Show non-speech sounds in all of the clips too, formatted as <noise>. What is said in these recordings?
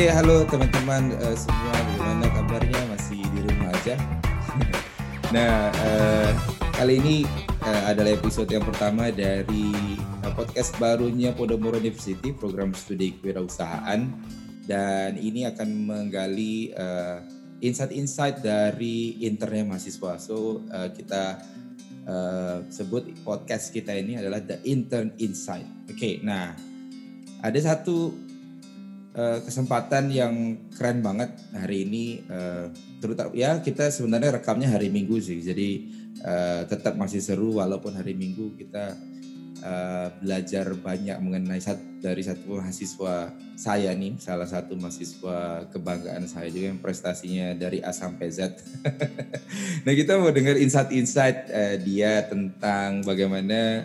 Oke, halo teman-teman uh, semua, bagaimana kabarnya? Masih di rumah aja? <laughs> nah, uh, kali ini uh, adalah episode yang pertama dari uh, podcast barunya Podomoro University, program studi kewirausahaan, dan ini akan menggali insight-insight dari internnya mahasiswa. So uh, kita uh, sebut podcast kita ini adalah The Intern Insight. Oke, okay, nah ada satu uh, kesempatan yang keren banget hari ini uh, terutama ya kita sebenarnya rekamnya hari Minggu sih jadi uh, tetap masih seru walaupun hari Minggu kita uh, belajar banyak mengenai sat, dari satu mahasiswa saya nih salah satu mahasiswa kebanggaan saya juga yang prestasinya dari A sampai Z. <laughs> nah kita mau dengar insight-insight uh, dia tentang bagaimana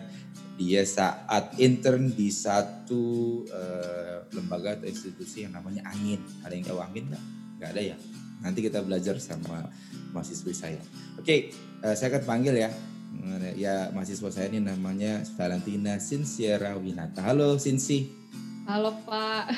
dia saat intern di satu uh, lembaga atau institusi yang namanya Angin. Ada yang tahu Angin nggak? Nggak ada ya. Nanti kita belajar sama mahasiswa saya. Oke, okay, uh, eh, saya akan panggil ya. Ya mahasiswa saya ini namanya Valentina Sinsiera Winata. Halo Sinsi. Halo Pak.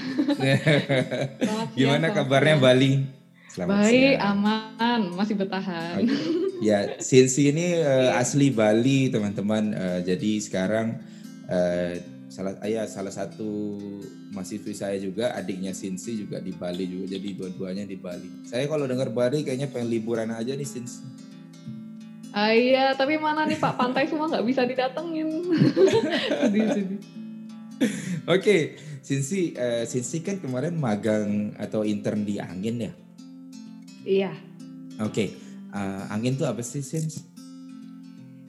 <laughs> Gimana kabarnya Bali? Selamat Baik, siang. aman, masih bertahan. Okay. Ya, Sinsi ini uh, asli Bali, teman-teman. Uh, jadi sekarang uh, salah ayah salah satu mahasiswi saya juga, adiknya Sinsi juga di Bali juga. Jadi dua-duanya di Bali. Saya kalau dengar Bali kayaknya pengen liburan aja nih Sinsi. Ah, iya, tapi mana nih Pak pantai semua nggak bisa didatengin. <laughs> sedih, Oke, okay. Sinsi, uh, Sinsi kan kemarin magang atau intern di Angin ya? Iya. Oke. Okay uh, angin tuh apa sih Sims?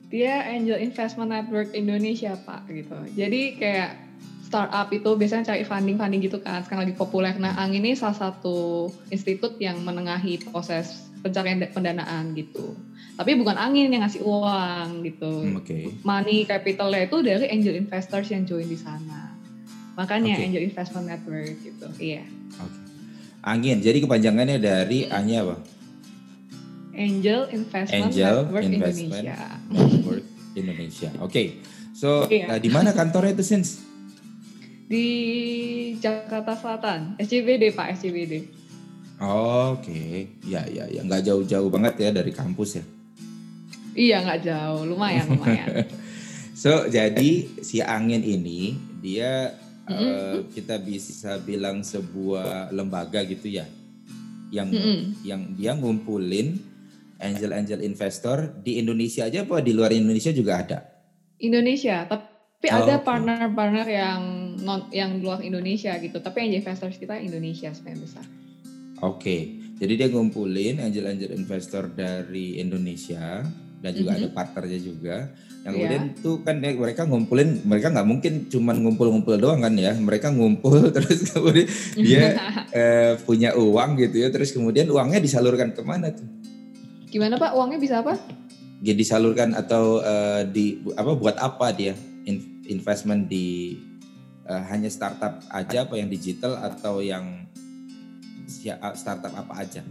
Dia Angel Investment Network Indonesia pak gitu. Jadi kayak startup itu biasanya cari funding-funding gitu kan. Sekarang lagi populer. Nah Angin ini salah satu institut yang menengahi proses pencarian pendanaan gitu. Tapi bukan angin yang ngasih uang gitu. Hmm, okay. Money capitalnya itu dari angel investors yang join di sana. Makanya okay. angel investment network gitu. Iya. Okay. Angin. Jadi kepanjangannya dari A-nya apa? Angel Investment Angel Network Investment Indonesia. Network Indonesia. Oke. Okay. So, iya. nah, di mana kantornya itu, Sins? Di Jakarta Selatan, SCBD Pak, SCBD. Oke, okay. ya ya ya, nggak jauh-jauh banget ya dari kampus ya? Iya nggak jauh, lumayan lumayan. <laughs> so jadi si angin ini dia mm -hmm. uh, kita bisa bilang sebuah lembaga gitu ya, yang mm -hmm. yang dia ngumpulin angel-angel investor di Indonesia aja apa di luar Indonesia juga ada? Indonesia, tapi oh, ada partner-partner okay. yang non yang luar Indonesia gitu. Tapi angel investors kita Indonesia sebenarnya besar. Oke, okay. jadi dia ngumpulin angel-angel investor dari Indonesia dan juga mm -hmm. ada partnernya juga. Yang yeah. kemudian tuh kan mereka ngumpulin, mereka nggak mungkin cuma ngumpul-ngumpul doang kan ya. Mereka ngumpul <laughs> terus kemudian dia <laughs> eh, punya uang gitu ya. Terus kemudian uangnya disalurkan ke mana tuh? Gimana Pak? Uangnya bisa apa? Dia disalurkan atau uh, di apa buat apa dia investment di uh, hanya startup aja apa yang digital atau yang startup apa aja?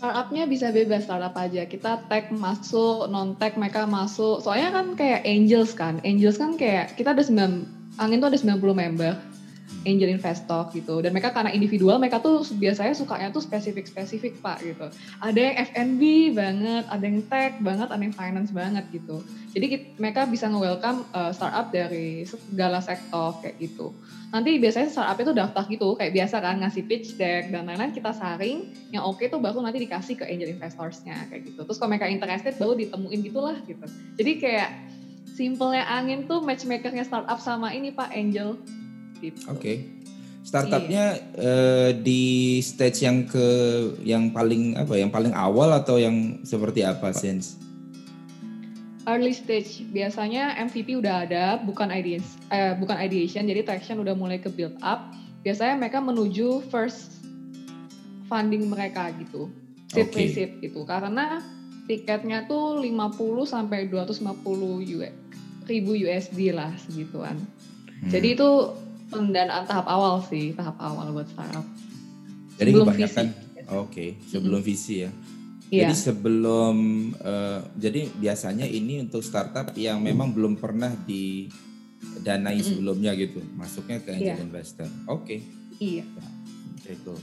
Startupnya bisa bebas startup aja. Kita tag masuk, non tag mereka masuk. Soalnya kan kayak angels kan. Angels kan kayak kita ada 9 angin tuh ada 90 member angel investor gitu. Dan mereka karena individual mereka tuh biasanya sukanya tuh spesifik spesifik pak gitu. Ada yang F&B banget ada yang tech banget ada yang finance banget gitu. Jadi mereka bisa nge-welcome uh, startup dari segala sektor kayak gitu. Nanti biasanya startup itu daftar gitu kayak biasa kan ngasih pitch deck dan lain-lain kita saring yang oke okay tuh baru nanti dikasih ke angel investorsnya kayak gitu. Terus kalau mereka interested baru ditemuin gitulah gitu. Jadi kayak simpelnya angin tuh matchmakernya startup sama ini pak angel Gitu. Oke. Okay. Startupnya iya. uh, di stage yang ke yang paling apa? Yang paling awal atau yang seperti apa, Sense? Early stage biasanya MVP udah ada, bukan ideas, eh, bukan ideation, jadi traction udah mulai ke build up. Biasanya mereka menuju first funding mereka gitu, seed okay. seed gitu. Karena tiketnya tuh 50 sampai 250 US, ribu USD lah segituan. Hmm. Jadi itu pendanaan tahap awal sih, tahap awal buat startup. Jadi sebelum kebanyakan, oke, okay, sebelum mm-hmm. visi ya. Yeah. Jadi sebelum, uh, jadi biasanya ini untuk startup yang memang belum pernah didanai mm-hmm. sebelumnya gitu, masuknya ke angel yeah. investor. Oke. Okay. Iya. Ya, cool.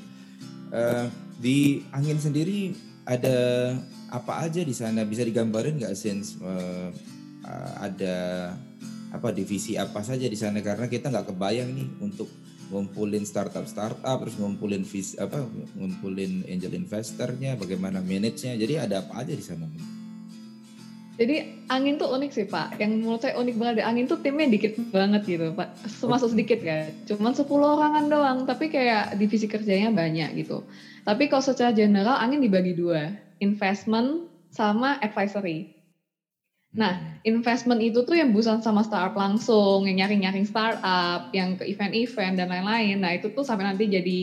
Uh, di angin sendiri ada apa aja di sana bisa digambarin nggak sense uh, uh, ada apa divisi apa saja di sana karena kita nggak kebayang nih untuk ngumpulin startup startup terus ngumpulin vis apa ngumpulin angel investornya bagaimana manage-nya jadi ada apa aja di sana jadi angin tuh unik sih Pak. Yang menurut saya unik banget. Angin tuh timnya dikit banget gitu Pak. Termasuk sedikit kan. Cuman 10 orangan doang. Tapi kayak divisi kerjanya banyak gitu. Tapi kalau secara general angin dibagi dua. Investment sama advisory. Nah, hmm. investment itu tuh yang busan sama startup langsung, yang nyaring-nyaring startup, yang ke event-event dan lain-lain. Nah, itu tuh sampai nanti jadi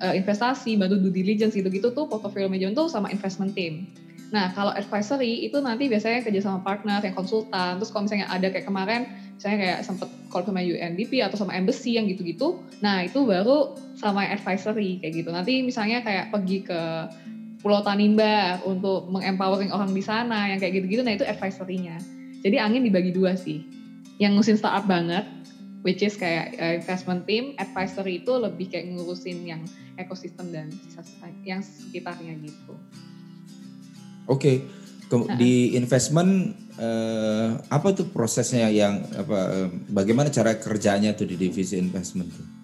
uh, investasi, bantu due diligence gitu-gitu tuh portfolio management tuh sama investment team. Nah, kalau advisory itu nanti biasanya kerja sama partner, yang konsultan. Terus kalau misalnya ada kayak kemarin, misalnya kayak sempet call sama UNDP atau sama embassy yang gitu-gitu, nah itu baru sama advisory kayak gitu. Nanti misalnya kayak pergi ke Pulau Tanimbar untuk mengempowering orang di sana, yang kayak gitu-gitu, nah itu advisory-nya. Jadi angin dibagi dua sih. Yang ngurusin startup banget, which is kayak uh, investment team, advisory itu lebih kayak ngurusin yang ekosistem dan yang sekitarnya gitu. Oke, okay. di investment uh, apa tuh prosesnya yang apa? Uh, bagaimana cara kerjanya tuh di divisi investment tuh?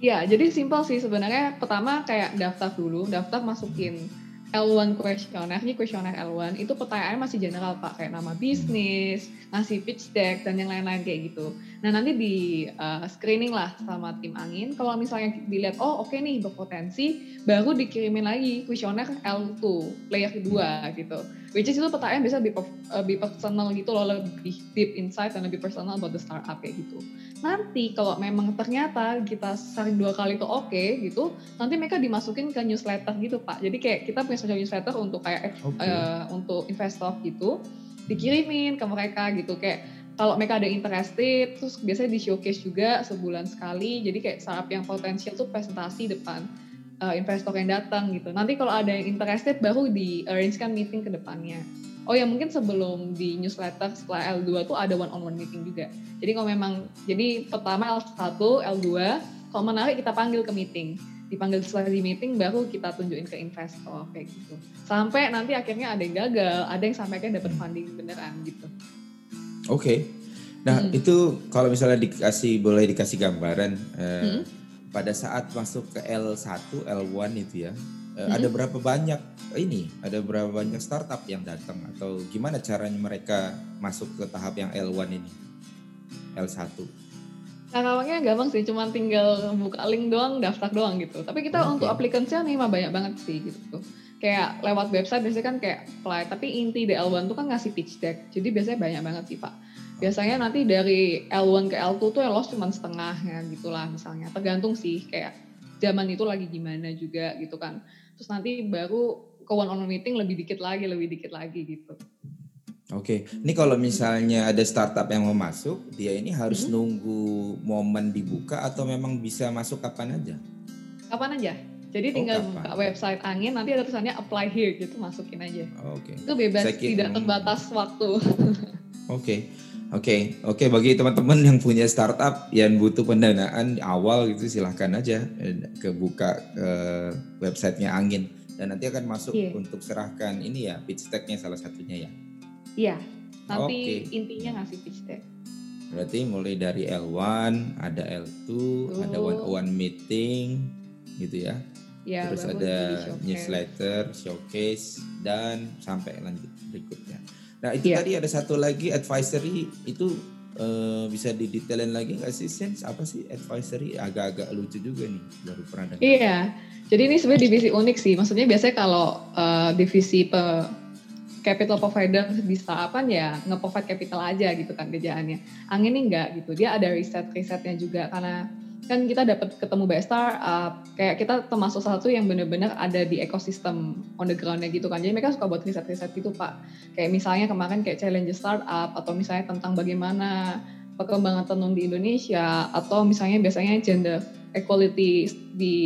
Ya, jadi simpel sih sebenarnya. Pertama kayak daftar dulu, daftar masukin L1 questionnaire, ini questionnaire L1 itu pertanyaannya masih general Pak, kayak nama bisnis, ngasih pitch deck dan yang lain-lain kayak gitu. Nah nanti di uh, screening lah sama tim angin. Kalau misalnya dilihat oh oke okay nih berpotensi, baru dikirimin lagi questionnaire L2 layer kedua gitu. Which is itu pertanyaan bisa lebih, lebih personal gitu loh, lebih deep insight dan lebih personal about the startup kayak gitu nanti kalau memang ternyata kita sering dua kali itu oke okay, gitu nanti mereka dimasukin ke newsletter gitu pak jadi kayak kita punya special newsletter untuk kayak okay. uh, eh, untuk investor gitu dikirimin ke mereka gitu kayak kalau mereka ada interested terus biasanya di showcase juga sebulan sekali jadi kayak startup yang potensial tuh presentasi depan uh, investor yang datang gitu nanti kalau ada yang interested baru di arrange kan meeting ke depannya oh ya mungkin sebelum di newsletter setelah L2 tuh ada one on one meeting juga. Jadi kalau memang jadi pertama L1, L2, kalau menarik kita panggil ke meeting. Dipanggil setelah di meeting baru kita tunjukin ke investor kayak gitu. Sampai nanti akhirnya ada yang gagal, ada yang sampai akhirnya dapat funding beneran gitu. Oke. Okay. Nah, hmm. itu kalau misalnya dikasih boleh dikasih gambaran eh, hmm. pada saat masuk ke L1, L1 itu ya hmm. ada berapa banyak ini ada berapa banyak startup yang datang atau gimana caranya mereka masuk ke tahap yang L1 ini L1 Nah, gampang sih, cuma tinggal buka link doang, daftar doang gitu. Tapi kita okay. untuk aplikasinya nih mah banyak banget sih gitu. Kayak lewat website biasanya kan kayak apply, tapi inti di L1 tuh kan ngasih pitch deck. Jadi biasanya banyak banget sih Pak. Biasanya nanti dari L1 ke L2 tuh ya loss cuma setengah ya gitulah misalnya. Tergantung sih kayak zaman itu lagi gimana juga gitu kan terus nanti baru ke one on one meeting lebih dikit lagi lebih dikit lagi gitu Oke, okay. ini kalau misalnya ada startup yang mau masuk, dia ini harus hmm. nunggu momen dibuka atau memang bisa masuk kapan aja? Kapan aja. Jadi oh, tinggal kapan? buka website angin, nanti ada tulisannya apply here gitu, masukin aja. Oh, Oke. Okay. Itu bebas, Saya tidak terbatas waktu. <laughs> Oke. Okay. Oke, okay, oke okay, bagi teman-teman yang punya startup yang butuh pendanaan awal gitu silahkan aja eh, ke buka ke eh, websitenya Angin dan nanti akan masuk yeah. untuk serahkan ini ya pitch decknya salah satunya ya. Iya, nanti okay. intinya ngasih pitch deck. Berarti mulai dari L1, ada L2, uh. ada one on one meeting gitu ya. Ya, Terus ada showcase. newsletter, showcase dan sampai lanjut berikutnya. Nah itu yeah. tadi ada satu lagi advisory itu uh, bisa didetailin lagi nggak sih Sense apa sih advisory agak-agak lucu juga nih baru pernah dengar. Iya, jadi ini sebenarnya divisi unik sih. Maksudnya biasanya kalau uh, divisi pe capital provider di startup ya nge-provide capital aja gitu kan kerjaannya. Angin ini enggak gitu. Dia ada riset-risetnya juga karena kan kita dapat ketemu banyak startup kayak kita termasuk salah satu yang benar-benar ada di ekosistem on the groundnya gitu kan jadi mereka suka buat riset-riset gitu pak kayak misalnya kemarin kayak challenge startup atau misalnya tentang bagaimana perkembangan tenun di Indonesia atau misalnya biasanya gender equality di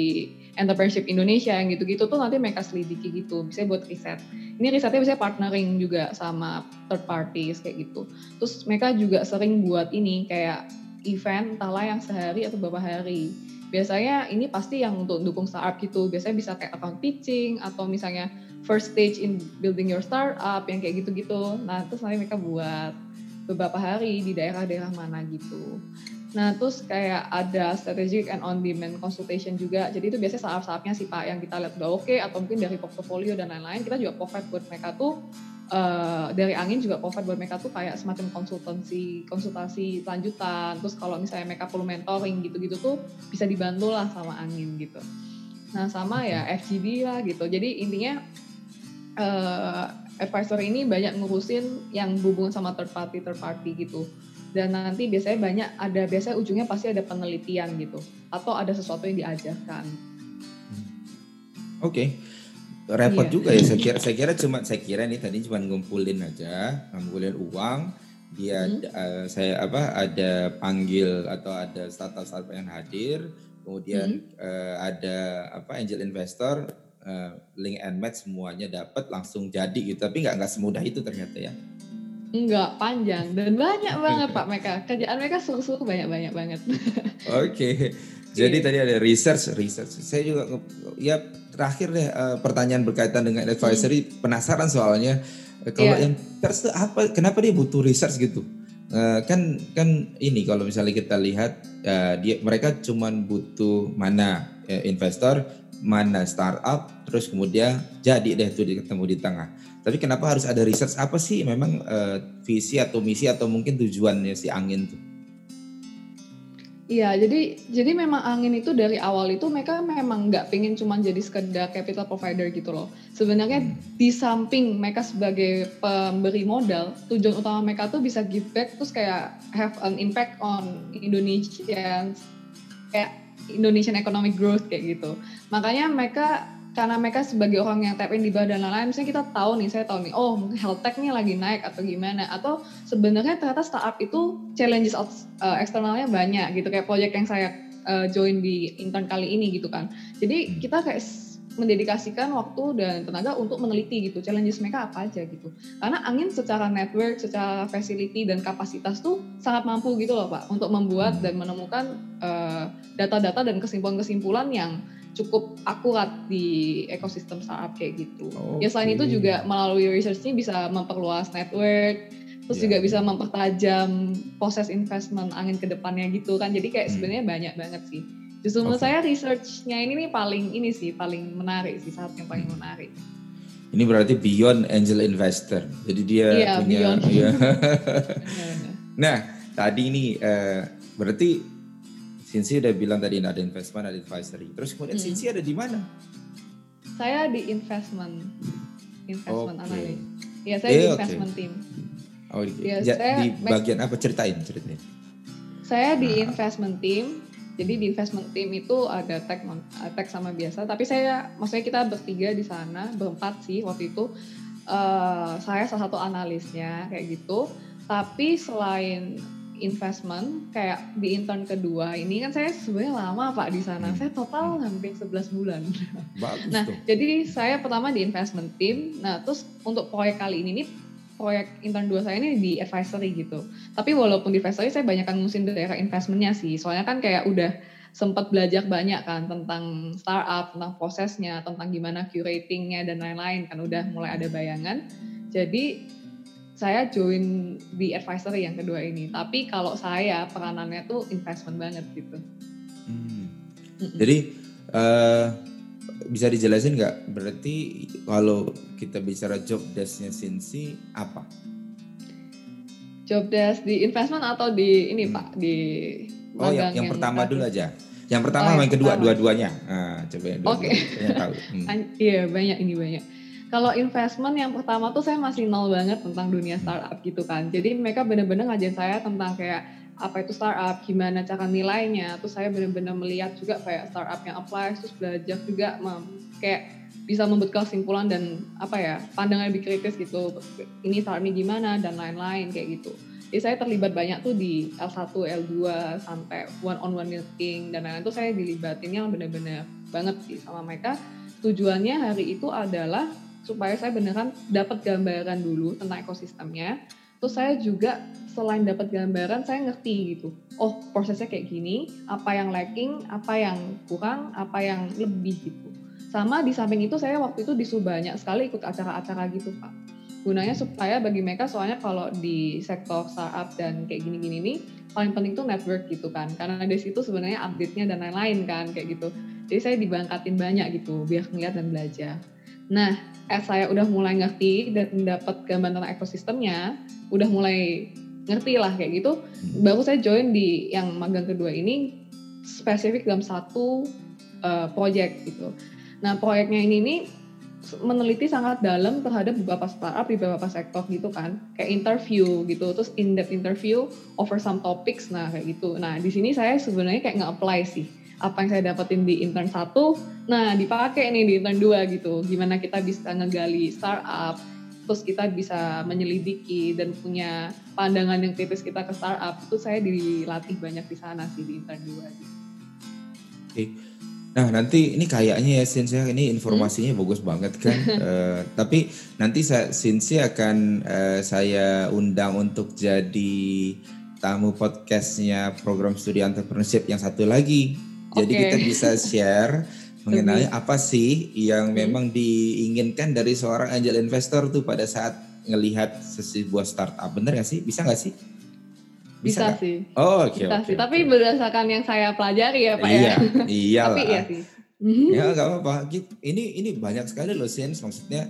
entrepreneurship Indonesia yang gitu-gitu tuh nanti mereka selidiki gitu bisa buat riset ini risetnya bisa partnering juga sama third parties kayak gitu terus mereka juga sering buat ini kayak event entahlah yang sehari atau beberapa hari biasanya ini pasti yang untuk dukung startup gitu. Biasanya bisa kayak account pitching atau misalnya first stage in building your startup yang kayak gitu-gitu. Nah, terus nanti mereka buat beberapa hari di daerah-daerah mana gitu. Nah, terus kayak ada strategic and on-demand consultation juga. Jadi itu biasanya startup-startupnya sih Pak yang kita lihat udah oke okay, atau mungkin dari portfolio dan lain-lain. Kita juga provide buat mereka tuh uh, dari angin juga provide buat mereka tuh kayak semacam konsultasi konsultasi lanjutan. Terus kalau misalnya mereka perlu mentoring gitu-gitu tuh bisa dibantu lah sama angin gitu. Nah, sama ya FGD lah gitu. Jadi intinya uh, advisor ini banyak ngurusin yang hubungan sama third party third party gitu dan nanti biasanya banyak ada biasanya ujungnya pasti ada penelitian gitu atau ada sesuatu yang diajarkan. Oke. Okay. Repot iya. juga ya saya kira saya kira cuma saya kira nih tadi cuma ngumpulin aja, ngumpulin uang, dia hmm. uh, saya apa ada panggil atau ada startup-startup yang hadir, kemudian hmm. uh, ada apa angel investor uh, link and match semuanya dapat langsung jadi gitu. Tapi nggak nggak semudah itu ternyata ya. Enggak, panjang dan banyak banget Pak mereka. Kerjaan mereka suruh-suruh banyak-banyak banget. <laughs> Oke. Okay. Jadi yeah. tadi ada research, research. Saya juga ya terakhir deh uh, pertanyaan berkaitan dengan advisory. Hmm. Penasaran soalnya uh, kalau yeah. yang terus apa kenapa dia butuh research gitu? Uh, kan kan ini kalau misalnya kita lihat uh, dia mereka cuma butuh mana uh, investor, mana startup, terus kemudian jadi deh tuh ketemu di tengah tapi kenapa harus ada research apa sih memang uh, visi atau misi atau mungkin tujuannya si angin tuh? Iya, jadi jadi memang angin itu dari awal itu mereka memang nggak pengen cuma jadi sekedar capital provider gitu loh. Sebenarnya hmm. di samping mereka sebagai pemberi modal, tujuan utama mereka tuh bisa give back terus kayak have an impact on Indonesia kayak Indonesian economic growth kayak gitu. Makanya mereka karena mereka sebagai orang yang tap in di bawah dan lain-lain, misalnya kita tahu nih, saya tahu nih, oh health tech nih lagi naik atau gimana, atau sebenarnya ternyata startup itu challenges uh, eksternalnya banyak gitu, kayak project yang saya uh, join di intern kali ini gitu kan. Jadi hmm. kita kayak mendedikasikan waktu dan tenaga untuk meneliti gitu challenges mereka apa aja gitu karena angin secara network secara facility dan kapasitas tuh sangat mampu gitu loh pak untuk membuat hmm. dan menemukan uh, data-data uh, dan kesimpulan-kesimpulan yang cukup akurat di ekosistem startup kayak gitu. Okay. Ya selain itu juga melalui research ini bisa memperluas network, terus yeah. juga bisa mempertajam proses investment angin ke depannya gitu kan. Jadi kayak hmm. sebenarnya banyak banget sih. Justru okay. menurut saya researchnya ini nih paling ini sih paling menarik sih saat yang paling menarik. Ini berarti beyond angel investor. Jadi dia yeah, punya beyond. <laughs> ya. <laughs> nah, tadi ini uh, berarti Sinsi udah bilang tadi ada investment, ada advisory. Terus kemudian hmm. Sinsi ada di mana? Saya di investment, investment okay. analis. Ya saya eh, di investment okay. team. Oh, ya, ya, saya di bagian apa ceritain ceritain. Saya di nah. investment team. Jadi di investment team itu ada tech tech sama biasa. Tapi saya, maksudnya kita bertiga di sana, berempat sih waktu itu. Uh, saya salah satu analisnya kayak gitu. Tapi selain investment kayak di intern kedua ini kan saya sebenarnya lama Pak di sana. Hmm. Saya total hampir 11 bulan. Bagus nah, tuh. jadi saya pertama di investment team. Nah, terus untuk proyek kali ini nih proyek intern dua saya ini di advisory gitu. Tapi walaupun di advisory saya banyak kan ngusin daerah investmentnya sih. Soalnya kan kayak udah sempat belajar banyak kan tentang startup, tentang prosesnya, tentang gimana curatingnya dan lain-lain kan udah mulai ada bayangan. Jadi saya join di advisory yang kedua ini. Tapi kalau saya peranannya tuh investment banget gitu. Hmm. Jadi uh, bisa dijelasin nggak? Berarti kalau kita bicara job desknya Sinsi apa? Job desk di investment atau di ini hmm. Pak di Oh yang, yang, yang pertama dulu aja. Yang pertama oh, yang, yang kedua dua-duanya. Nah, coba yang dua. Oke. Okay. tahu. <laughs> Hmm. Iya banyak ini banyak kalau investment yang pertama tuh saya masih nol banget tentang dunia startup gitu kan. Jadi mereka benar-benar ngajarin saya tentang kayak apa itu startup, gimana cara nilainya. Terus saya benar-benar melihat juga kayak startup yang apply, terus belajar juga kayak bisa membuat kesimpulan dan apa ya pandangan lebih kritis gitu. Ini startup ini gimana dan lain-lain kayak gitu. Jadi saya terlibat banyak tuh di L1, L2 sampai one on one meeting dan lain-lain tuh saya dilibatinnya benar-benar banget sih sama mereka. Tujuannya hari itu adalah supaya saya beneran dapat gambaran dulu tentang ekosistemnya. Terus saya juga selain dapat gambaran saya ngerti gitu. Oh prosesnya kayak gini apa yang lacking apa yang kurang apa yang lebih gitu. Sama di samping itu saya waktu itu disuruh banyak sekali ikut acara-acara gitu pak. Gunanya supaya bagi mereka soalnya kalau di sektor startup dan kayak gini-gini nih paling penting tuh network gitu kan. Karena di situ sebenarnya update-nya dan lain-lain kan kayak gitu. Jadi saya dibangkatin banyak gitu biar ngeliat dan belajar. Nah as saya udah mulai ngerti dan dapat gambaran tentang ekosistemnya udah mulai ngerti lah kayak gitu. Baru saya join di yang magang kedua ini spesifik dalam satu uh, project gitu. Nah proyeknya ini nih meneliti sangat dalam terhadap beberapa startup di beberapa sektor gitu kan. Kayak interview gitu terus in depth interview over some topics nah kayak gitu. Nah di sini saya sebenarnya kayak nggak apply sih apa yang saya dapetin di intern satu nah dipakai nih di intern dua gitu gimana kita bisa ngegali startup terus kita bisa menyelidiki dan punya pandangan yang kritis kita ke startup itu saya dilatih banyak di sana sih di intern dua gitu. Oke. Nah nanti ini kayaknya ya Sinsia ini informasinya hmm? bagus banget kan. uh, <laughs> tapi nanti saya Sinsia akan uh, saya undang untuk jadi tamu podcastnya program studi entrepreneurship yang satu lagi. Jadi okay. kita bisa <laughs> share mengenai apa sih yang memang diinginkan dari seorang angel investor tuh pada saat ngelihat sebuah startup. Bener gak sih? Bisa nggak sih? Bisa, bisa sih. Oh oke okay, bisa okay, sih. Okay. tapi berdasarkan yang saya pelajari ya pak iya, ya. Iya <laughs> tapi iya sih. <laughs> Ya nggak apa-apa. Ini ini banyak sekali loh Sins. Maksudnya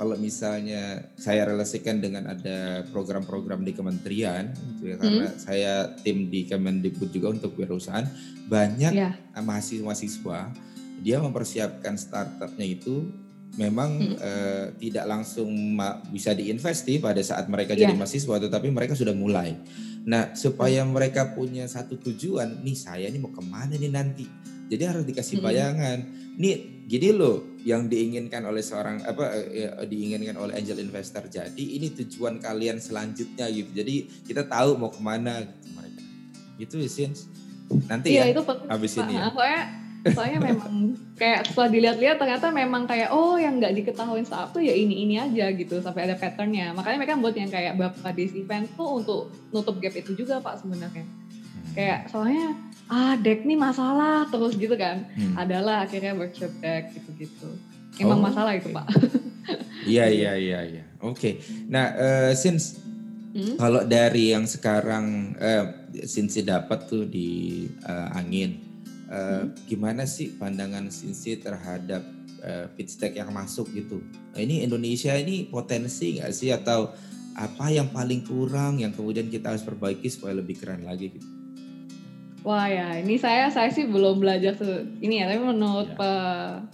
kalau misalnya saya relasikan dengan ada program-program di kementerian gitu ya karena hmm. saya tim di Kemendikbud juga untuk perusahaan banyak yeah. mahasiswa-mahasiswa dia mempersiapkan startupnya itu memang hmm. uh, tidak langsung bisa diinvesti pada saat mereka yeah. jadi ya. mahasiswa, tetapi mereka sudah mulai. Nah, supaya hmm. mereka punya satu tujuan, nih saya ini mau ke mana nih nanti. Jadi harus dikasih hmm. bayangan. Nih, gini loh yang diinginkan oleh seorang apa ya, diinginkan oleh angel investor. Jadi ini tujuan kalian selanjutnya gitu. Jadi kita tahu mau ke mana gitu mereka. Itu sih. Nanti iya, ya itu habis ini ya. Soalnya soalnya memang kayak setelah dilihat-lihat ternyata memang kayak oh yang nggak diketahui saat tuh ya ini ini aja gitu sampai ada patternnya makanya mereka buat yang kayak bapak di event tuh untuk nutup gap itu juga pak sebenarnya kayak soalnya ah deck nih masalah terus gitu kan hmm. adalah akhirnya workshop deck gitu-gitu emang oh, masalah okay. itu pak iya iya iya iya oke okay. nah uh, since hmm? kalau dari yang sekarang uh, since dapat tuh di uh, angin Uh, hmm. Gimana sih pandangan Sinsi terhadap uh, pitch deck yang masuk gitu? Nah, ini Indonesia ini potensi nggak sih atau apa yang paling kurang yang kemudian kita harus perbaiki supaya lebih keren lagi gitu? Wah ya, ini saya saya sih belum belajar ini ya, tapi menurut ya. pe,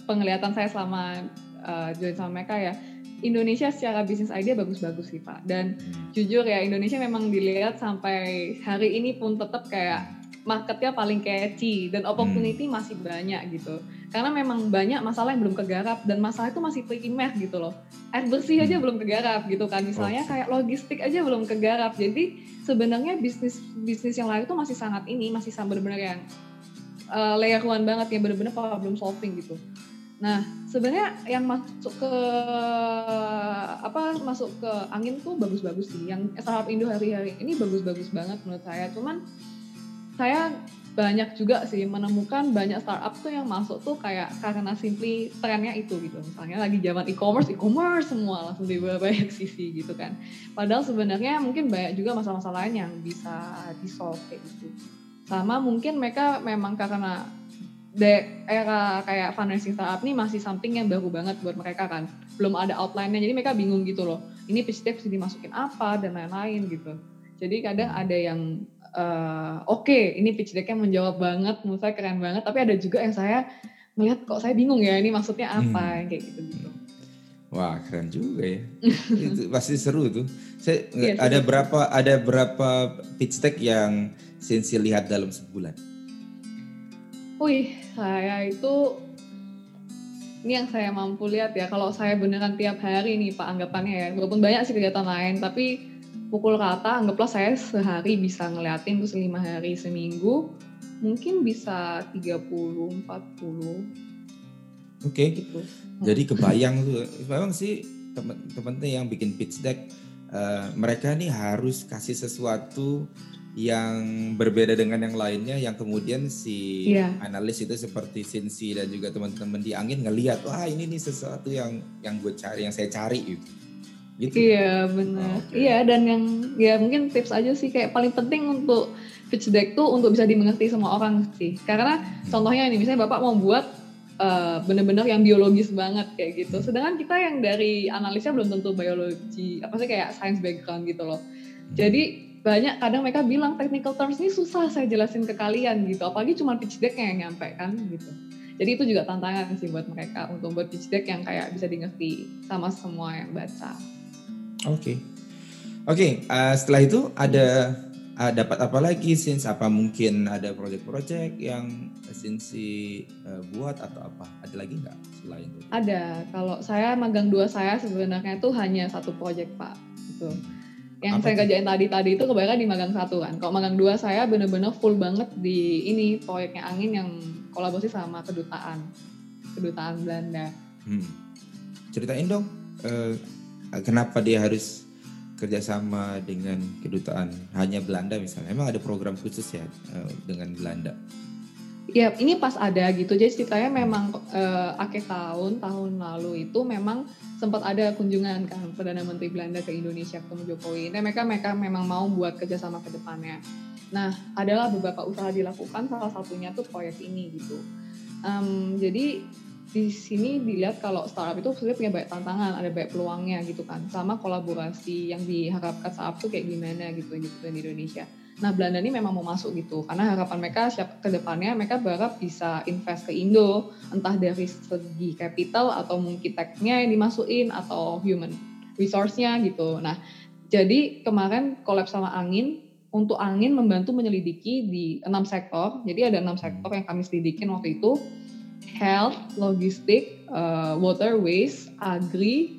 penglihatan saya selama uh, join sama mereka ya, Indonesia secara bisnis idea bagus-bagus sih Pak. Dan hmm. jujur ya Indonesia memang dilihat sampai hari ini pun tetap kayak marketnya paling catchy dan opportunity hmm. masih banyak gitu. Karena memang banyak masalah yang belum kegarap dan masalah itu masih primer gitu loh. Air bersih aja hmm. belum kegarap gitu kan. Misalnya oh. kayak logistik aja belum kegarap. Jadi sebenarnya bisnis bisnis yang lain itu masih sangat ini masih sangat benar-benar yang uh, layer one banget yang benar-benar problem solving gitu. Nah, sebenarnya yang masuk ke apa masuk ke angin tuh bagus-bagus sih. Yang startup Indo hari-hari ini bagus-bagus banget menurut saya. Cuman saya banyak juga sih menemukan banyak startup tuh yang masuk tuh kayak karena simply trennya itu gitu. Misalnya lagi zaman e-commerce e-commerce semua langsung di <laughs> banyak sisi gitu kan. Padahal sebenarnya mungkin banyak juga masalah-masalah lain yang bisa di solve kayak gitu. Sama mungkin mereka memang karena era kayak fundraising startup ini masih something yang baru banget buat mereka kan. Belum ada outline-nya jadi mereka bingung gitu loh. Ini pitch deck dimasukin apa dan lain-lain gitu. Jadi kadang ada yang uh, oke okay, ini pitch decknya menjawab banget menurut saya keren banget tapi ada juga yang saya melihat kok saya bingung ya ini maksudnya apa hmm. kayak gitu gitu Wah keren juga ya, <laughs> itu pasti seru tuh. Saya iya, ada seru. berapa ada berapa pitch deck yang Sensi lihat dalam sebulan? Wih, saya itu ini yang saya mampu lihat ya. Kalau saya beneran tiap hari nih Pak anggapannya ya, walaupun banyak sih kegiatan lain, tapi pukul rata anggaplah saya sehari bisa ngeliatin terus lima hari seminggu mungkin bisa 30 40 Oke. Okay. Gitu. Jadi kebayang tuh memang sih teman-teman yang bikin pitch deck uh, mereka nih harus kasih sesuatu yang berbeda dengan yang lainnya yang kemudian si yeah. analis itu seperti Sinsi dan juga teman-teman di angin ngelihat wah ini nih sesuatu yang yang gue cari yang saya cari gitu. Gitu. Iya benar. Oh, okay. Iya dan yang ya mungkin tips aja sih kayak paling penting untuk pitch deck tuh untuk bisa dimengerti semua orang sih. Karena hmm. contohnya ini misalnya bapak mau buat uh, bener-bener yang biologis banget kayak gitu. Sedangkan kita yang dari analisnya belum tentu biologi apa sih kayak science background gitu loh. Hmm. Jadi banyak kadang mereka bilang technical terms ini susah saya jelasin ke kalian gitu apalagi cuma pitch deck yang nyampe kan gitu jadi itu juga tantangan sih buat mereka untuk buat pitch deck yang kayak bisa dimengerti sama semua yang baca oke okay. oke okay, uh, setelah itu ada uh, dapat apa lagi since apa mungkin ada project-project yang Sinsi uh, buat atau apa ada lagi nggak selain itu ada kalau saya magang dua saya sebenarnya itu hanya satu project pak gitu yang Apa saya kerjain tadi-tadi itu kebanyakan di magang satu kan. Kalau magang dua saya bener-bener full banget di ini proyeknya angin yang kolaborasi sama kedutaan kedutaan Belanda. Hmm. Ceritain dong, uh, kenapa dia harus kerjasama dengan kedutaan hanya Belanda misalnya? Emang ada program khusus ya uh, dengan Belanda? Ya ini pas ada gitu. Jadi ceritanya memang uh, akhir tahun tahun lalu itu memang sempat ada kunjungan kan perdana menteri Belanda ke Indonesia ketemu Jokowi. Nah mereka mereka memang mau buat kerjasama ke depannya. Nah adalah beberapa usaha dilakukan salah satunya tuh proyek ini gitu. Um, jadi di sini dilihat kalau startup itu sebenarnya punya banyak tantangan, ada banyak peluangnya gitu kan. Sama kolaborasi yang diharapkan startup tuh kayak gimana gitu gitu di Indonesia. Nah Belanda ini memang mau masuk gitu karena harapan mereka siap ke depannya mereka berharap bisa invest ke Indo entah dari segi capital atau mungkin tech-nya yang dimasukin atau human resource-nya gitu. Nah jadi kemarin collab sama Angin untuk Angin membantu menyelidiki di enam sektor. Jadi ada enam sektor yang kami selidikin waktu itu health, logistik, uh, water, waste, agri,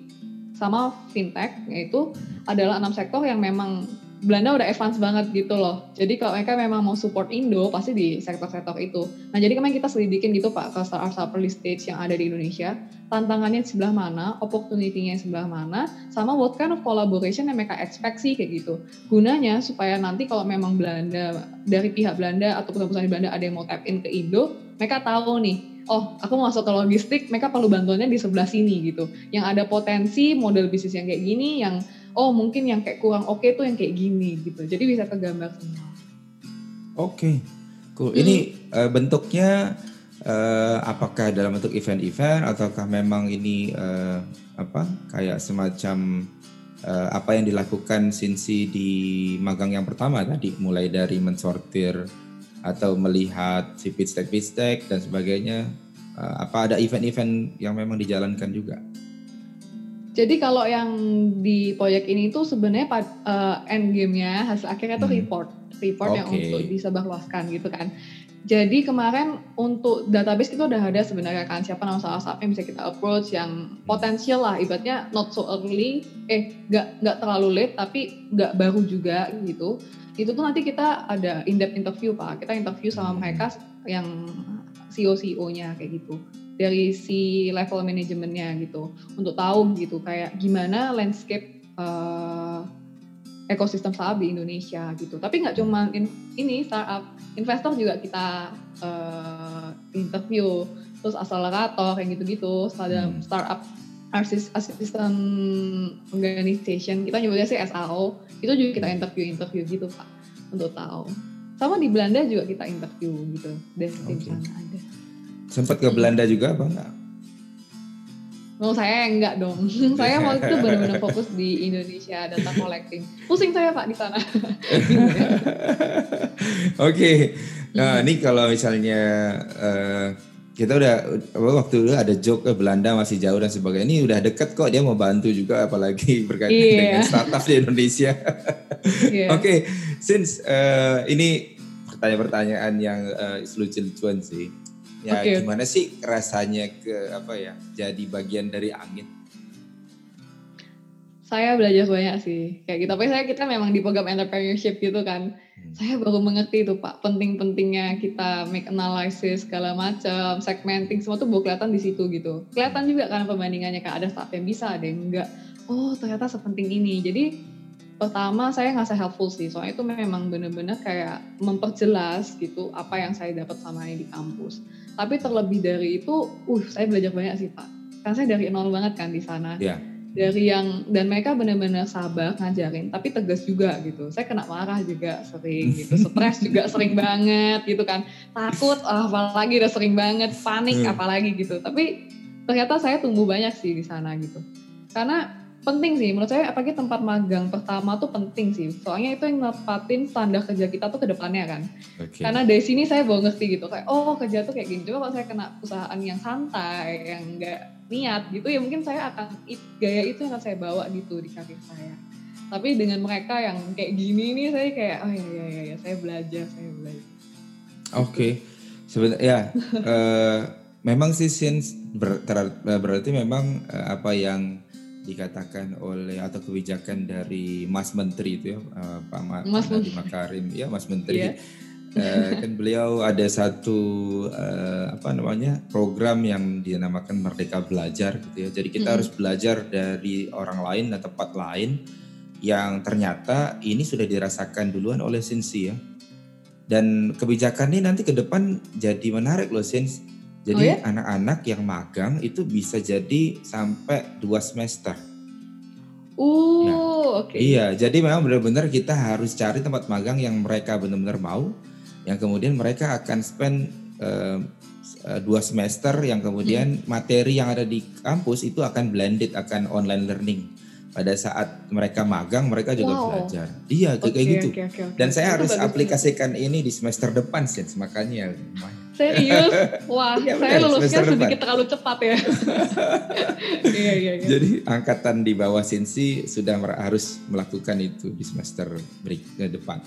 sama fintech yaitu adalah enam sektor yang memang Belanda udah advance banget gitu loh. Jadi kalau mereka memang mau support Indo, pasti di sektor-sektor itu. Nah jadi kemarin kita selidikin gitu Pak ke startup early stage yang ada di Indonesia. Tantangannya sebelah mana, opportunity-nya sebelah mana, sama what kind of collaboration yang mereka expect sih kayak gitu. Gunanya supaya nanti kalau memang Belanda, dari pihak Belanda atau perusahaan-perusahaan di Belanda ada yang mau tap in ke Indo, mereka tahu nih, oh aku mau masuk ke logistik, mereka perlu bantuannya di sebelah sini gitu. Yang ada potensi model bisnis yang kayak gini, yang oh mungkin yang kayak kurang oke okay tuh yang kayak gini gitu. Jadi bisa kegambar semua. Oke, okay. cool. Hmm. Ini uh, bentuknya uh, apakah dalam bentuk event-event ataukah memang ini uh, apa kayak semacam uh, apa yang dilakukan Sinsi di magang yang pertama tadi, mulai dari mensortir atau melihat si pitch deck dan sebagainya. Uh, apa ada event-event yang memang dijalankan juga? Jadi kalau yang di proyek ini tuh sebenarnya uh, end game-nya hasil akhirnya tuh hmm. report, report okay. yang untuk disebarluaskan gitu kan. Jadi kemarin untuk database itu udah ada sebenarnya kan siapa nama startup yang bisa kita approach yang potensial lah ibaratnya not so early eh nggak nggak terlalu late tapi nggak baru juga gitu itu tuh nanti kita ada in depth interview pak kita interview sama hmm. mereka yang CEO CEO nya kayak gitu dari si level manajemennya gitu untuk tahu gitu kayak gimana landscape uh, ekosistem startup di Indonesia gitu. Tapi nggak cuma in, ini startup, investor juga kita uh, interview, terus akselerator kayak gitu-gitu, startup, hmm. startup assistant organization, kita nyebutnya sih SAO, itu juga kita interview-interview gitu Pak, untuk tahu. Sama di Belanda juga kita interview gitu, dari okay. sana ada. Sempat ke Belanda juga apa enggak? Oh saya enggak dong. <laughs> saya waktu itu benar-benar fokus di Indonesia data collecting. Pusing saya Pak di sana. <laughs> Oke. okay. Nah, ini kalau misalnya uh, kita udah waktu itu ada joke ke Belanda masih jauh dan sebagainya. Ini udah deket kok dia mau bantu juga apalagi <laughs> berkaitan yeah. dengan startup di Indonesia. yeah. <laughs> Oke, okay. since uh, ini pertanyaan-pertanyaan yang uh, lucu-lucuan sih. Ya okay. gimana sih rasanya ke apa ya jadi bagian dari angin? Saya belajar banyak sih kayak gitu. Tapi saya kita memang di program entrepreneurship gitu kan. Hmm. Saya baru mengerti itu Pak penting-pentingnya kita make analysis segala macam, segmenting semua tuh baru kelihatan di situ gitu. Kelihatan juga kan perbandingannya kan ada startup yang bisa, ada yang enggak. Oh ternyata sepenting ini. Jadi pertama saya nggak helpful sih soalnya itu memang bener-bener kayak memperjelas gitu apa yang saya dapat sama ini di kampus tapi terlebih dari itu uh saya belajar banyak sih pak kan saya dari nol banget kan di sana yeah. Dari yang dan mereka benar-benar sabar ngajarin tapi tegas juga gitu. Saya kena marah juga sering gitu <laughs> stres juga sering banget gitu kan. Takut oh, apalagi udah sering banget panik hmm. apalagi gitu. Tapi ternyata saya tumbuh banyak sih di sana gitu. Karena penting sih menurut saya apalagi tempat magang pertama tuh penting sih. Soalnya itu yang nepatin standar kerja kita tuh ke depannya kan. Okay. karena dari sini saya baru ngerti gitu kayak oh kerja tuh kayak gini. Coba kalau saya kena perusahaan yang santai yang enggak niat gitu ya mungkin saya akan gaya itu yang akan saya bawa gitu di karir saya. Tapi dengan mereka yang kayak gini nih saya kayak oh iya iya iya, iya saya belajar saya belajar. Oke. Okay. sebenarnya ya uh, <laughs> memang sih since ber, berarti memang uh, apa yang dikatakan oleh atau kebijakan dari Mas Menteri itu ya uh, Pak Ma Mas Nadiem Makarim. Ya Mas Menteri. Yeah. Uh, kan beliau ada satu uh, apa namanya program yang dinamakan Merdeka Belajar gitu ya jadi kita mm -hmm. harus belajar dari orang lain dan tempat lain yang ternyata ini sudah dirasakan duluan oleh Sinsi ya dan kebijakan ini nanti ke depan jadi menarik loh Sins jadi oh, ya? anak-anak yang magang itu bisa jadi sampai dua semester. Uh, nah, oke. Okay. Iya, jadi memang benar-benar kita harus cari tempat magang yang mereka benar-benar mau, yang kemudian mereka akan spend uh, dua semester, yang kemudian hmm. materi yang ada di kampus itu akan blended, akan online learning pada saat mereka magang mereka juga wow. belajar. Iya okay, kayak gitu. Okay, okay, okay. Dan saya harus aplikasikan ini di semester depan sih makanya. Serius? <laughs> Wah, ya, saya lulusnya sedikit depan. terlalu cepat ya. <laughs> iya, iya, iya. Jadi angkatan di bawah Sinsi sudah harus melakukan itu di semester break depan.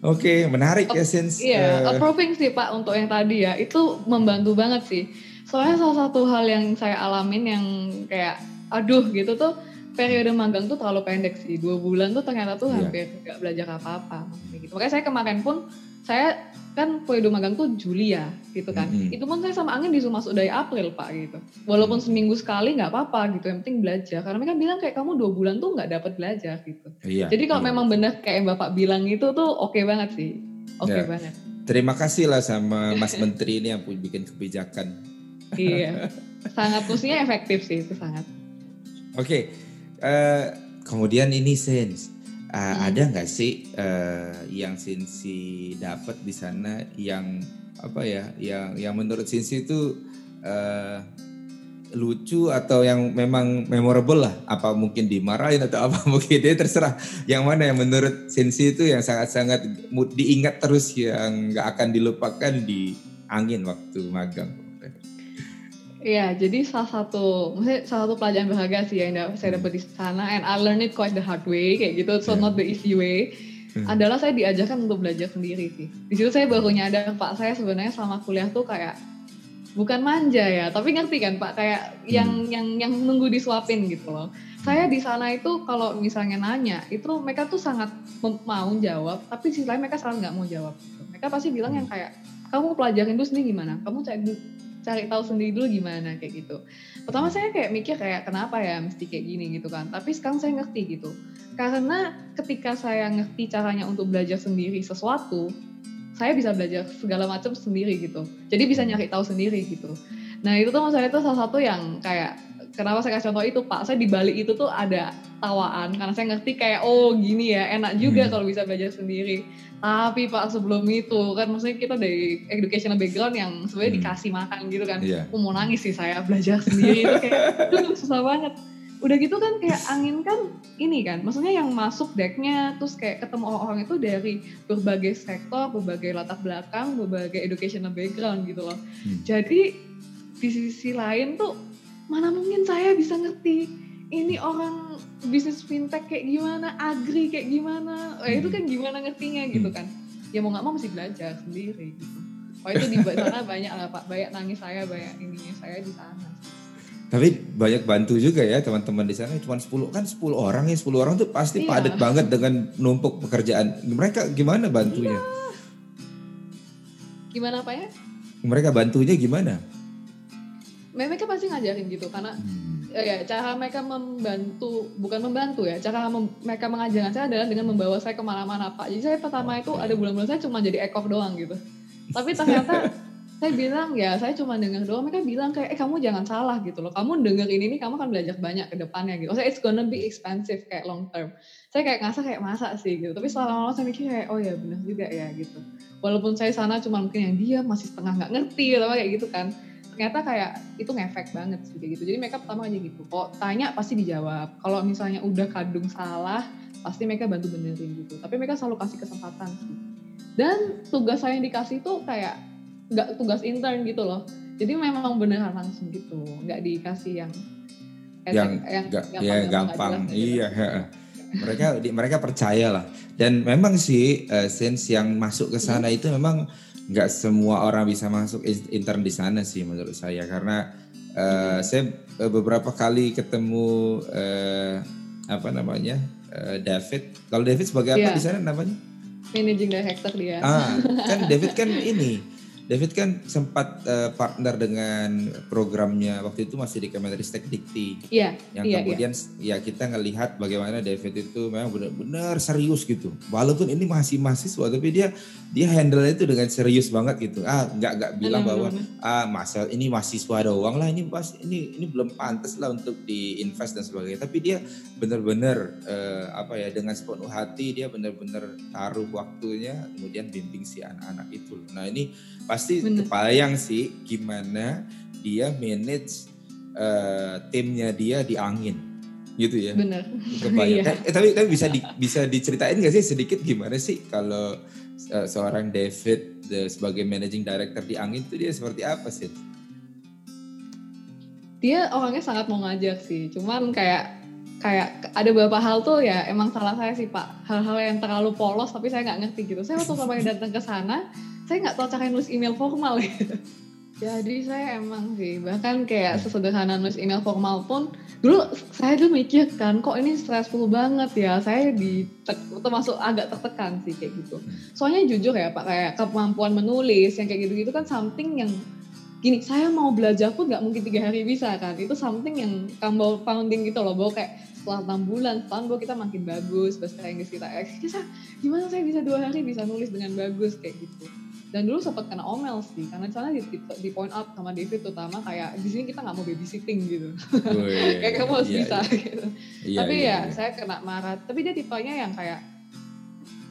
Oke, menarik ya Sins. Iya, uh, approving sih Pak untuk yang tadi ya. Itu membantu banget sih. Soalnya salah satu hal yang saya alamin yang kayak aduh gitu tuh periode magang tuh terlalu pendek sih dua bulan tuh ternyata tuh yeah. hampir nggak belajar apa-apa gitu makanya saya kemarin pun saya kan periode magang tuh Juli ya gitu kan mm -hmm. itu pun saya sama angin disuruh masuk dari April pak gitu walaupun mm -hmm. seminggu sekali nggak apa-apa gitu yang penting belajar karena mereka bilang kayak kamu dua bulan tuh nggak dapat belajar gitu yeah, jadi kalau yeah. memang benar kayak yang bapak bilang itu tuh oke okay banget sih oke okay yeah. banget terima kasih lah sama <laughs> Mas Menteri ini yang bikin kebijakan iya <laughs> sangat maksudnya efektif sih itu sangat oke okay. Uh, kemudian ini Sins, uh, hmm. ada nggak sih uh, yang Sinsi dapat di sana yang apa ya, yang yang menurut Sinsi itu uh, lucu atau yang memang memorable lah? Apa mungkin dimarahin atau apa <laughs> mungkin dia terserah. Yang mana yang menurut Sinsi itu yang sangat-sangat diingat terus yang nggak akan dilupakan di angin waktu magang? Iya, jadi salah satu, maksudnya salah satu pelajaran berharga sih yang saya dapat di sana, and I learned it quite the hard way, kayak gitu, so yeah. not the easy way. Hmm. Adalah saya diajarkan untuk belajar sendiri sih. Di situ saya baru nyadar Pak, saya sebenarnya selama kuliah tuh kayak bukan manja ya, tapi ngerti kan Pak, kayak hmm. yang yang yang nunggu disuapin gitu loh. Saya di sana itu kalau misalnya nanya, itu mereka tuh sangat mau jawab, tapi sisi lain mereka sangat nggak mau jawab. Mereka pasti bilang yang hmm. kayak kamu pelajarin dulu sendiri gimana, kamu cek cari tahu sendiri dulu gimana kayak gitu. Pertama saya kayak mikir kayak kenapa ya mesti kayak gini gitu kan. Tapi sekarang saya ngerti gitu. Karena ketika saya ngerti caranya untuk belajar sendiri sesuatu, saya bisa belajar segala macam sendiri gitu. Jadi bisa nyari tahu sendiri gitu. Nah itu tuh saya itu salah satu yang kayak kenapa saya kasih contoh itu Pak. Saya di Bali itu tuh ada tawaan karena saya ngerti kayak oh gini ya enak juga hmm. kalau bisa belajar sendiri tapi pak sebelum itu kan maksudnya kita dari educational background yang sebenarnya hmm. dikasih makan gitu kan yeah. aku mau nangis sih saya belajar sendiri itu kayak itu susah banget udah gitu kan kayak angin kan ini kan maksudnya yang masuk decknya terus kayak ketemu orang-orang itu dari berbagai sektor berbagai latar belakang berbagai educational background gitu loh hmm. jadi di sisi lain tuh mana mungkin saya bisa ngerti ini orang bisnis fintech kayak gimana, agri kayak gimana, eh, itu kan gimana ngertinya gitu hmm. kan. Ya mau nggak mau mesti belajar sendiri gitu. Oh itu di sana banyak lah Pak, banyak nangis saya, banyak ininya saya di sana. Tapi banyak bantu juga ya teman-teman di sana. Cuma 10 kan 10 orang ya, 10 orang tuh pasti iya. padat banget dengan numpuk pekerjaan. Mereka gimana bantunya? Iya. Gimana Pak ya? Mereka bantunya gimana? Mereka pasti ngajarin gitu karena hmm ya cara mereka membantu bukan membantu ya cara mem, mereka mengajarkan saya adalah dengan membawa saya ke mana-mana pak. Jadi saya pertama itu ada bulan-bulan saya cuma jadi ekor doang gitu. Tapi ternyata <laughs> saya bilang ya saya cuma dengar doang mereka bilang kayak eh kamu jangan salah gitu loh. Kamu dengerin ini kamu akan belajar banyak ke depannya gitu. Saya it's gonna be expensive kayak long term. Saya kayak ngerasa kayak masa sih gitu. Tapi selama lama saya mikir kayak oh ya benar juga ya gitu. Walaupun saya sana cuma mungkin yang dia masih setengah nggak ngerti atau kayak gitu kan ternyata kayak itu ngefek banget sih kayak gitu. Jadi mereka pertama aja gitu kok tanya pasti dijawab. Kalau misalnya udah kadung salah pasti mereka bantu benerin gitu. Tapi mereka selalu kasih kesempatan sih. Dan tugas saya yang dikasih tuh kayak nggak tugas intern gitu loh. Jadi memang beneran langsung gitu nggak dikasih yang yang, yang, gak, gampang, ya gampang, gitu. iya mereka mereka percaya lah dan memang sih uh, sense yang masuk ke sana hmm. itu memang nggak semua orang bisa masuk intern di sana sih menurut saya. Karena uh, saya beberapa kali ketemu uh, apa namanya uh, David. Kalau David sebagai apa yeah. di sana namanya? Managing director dia. Ah kan David kan ini David kan sempat uh, partner dengan programnya waktu itu masih di Kemenristek Dikti. Iya. Yang iya, kemudian iya. ya kita ngelihat bagaimana David itu memang benar-benar serius gitu. Walaupun ini masih mahasiswa tapi dia dia handle itu dengan serius banget gitu. Ah nggak nggak bilang bahwa ah masa ini mahasiswa doang lah ini pas ini ini belum pantas lah untuk diinvest dan sebagainya. Tapi dia benar-benar uh, apa ya dengan sepenuh hati dia benar-benar taruh waktunya kemudian bimbing si anak-anak itu. Nah ini pas pasti Bener. kebayang sih gimana dia manage uh, timnya dia di angin gitu ya. Kebayang. <laughs> iya. eh, tapi tapi bisa di, bisa diceritain gak sih sedikit gimana sih kalau uh, seorang David the, sebagai managing director di angin itu dia seperti apa sih? Dia orangnya sangat mau ngajak sih, cuman kayak kayak ada beberapa hal tuh ya emang salah saya sih pak hal-hal yang terlalu polos tapi saya nggak ngerti gitu saya waktu pertama datang ke sana saya nggak tahu cara nulis email formal gitu. <laughs> Jadi saya emang sih bahkan kayak sesederhana nulis email formal pun dulu saya dulu mikir kan kok ini stressful banget ya? Saya di termasuk agak tertekan sih kayak gitu. Soalnya jujur ya Pak kayak kemampuan menulis yang kayak gitu-gitu kan something yang gini saya mau belajar pun nggak mungkin tiga hari bisa kan? Itu something yang kamu founding gitu loh bahwa kayak setelah enam bulan setahun bahwa kita makin bagus bahasa Inggris kita eh, gimana saya bisa dua hari bisa nulis dengan bagus? Kayak gitu dan dulu sempat kena omel sih karena sana di, di point out sama David terutama kayak di sini kita nggak mau babysitting gitu oh, iya, <laughs> kayak kamu harus iya, bisa iya. gitu iya, tapi iya, ya iya. saya kena marah tapi dia tipenya yang kayak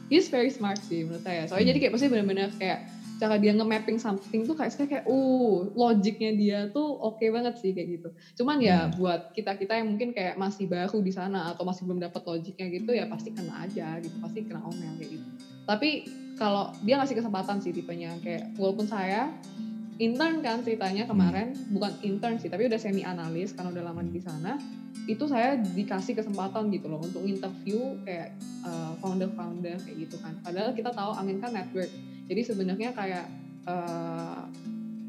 he's very smart sih menurut saya soalnya hmm. jadi kayak pasti benar-benar kayak cara dia nge-mapping something tuh kayak saya kayak uh logiknya dia tuh oke okay banget sih kayak gitu cuman ya hmm. buat kita kita yang mungkin kayak masih baru di sana atau masih belum dapat logiknya gitu ya pasti kena aja gitu pasti kena omel kayak gitu tapi kalau dia ngasih kesempatan sih tipenya kayak walaupun saya intern kan ceritanya kemarin hmm. bukan intern sih tapi udah semi analis karena udah lama di sana itu saya dikasih kesempatan gitu loh untuk interview kayak uh, founder-founder kayak gitu kan. Padahal kita tahu Amin kan network. Jadi sebenarnya kayak uh,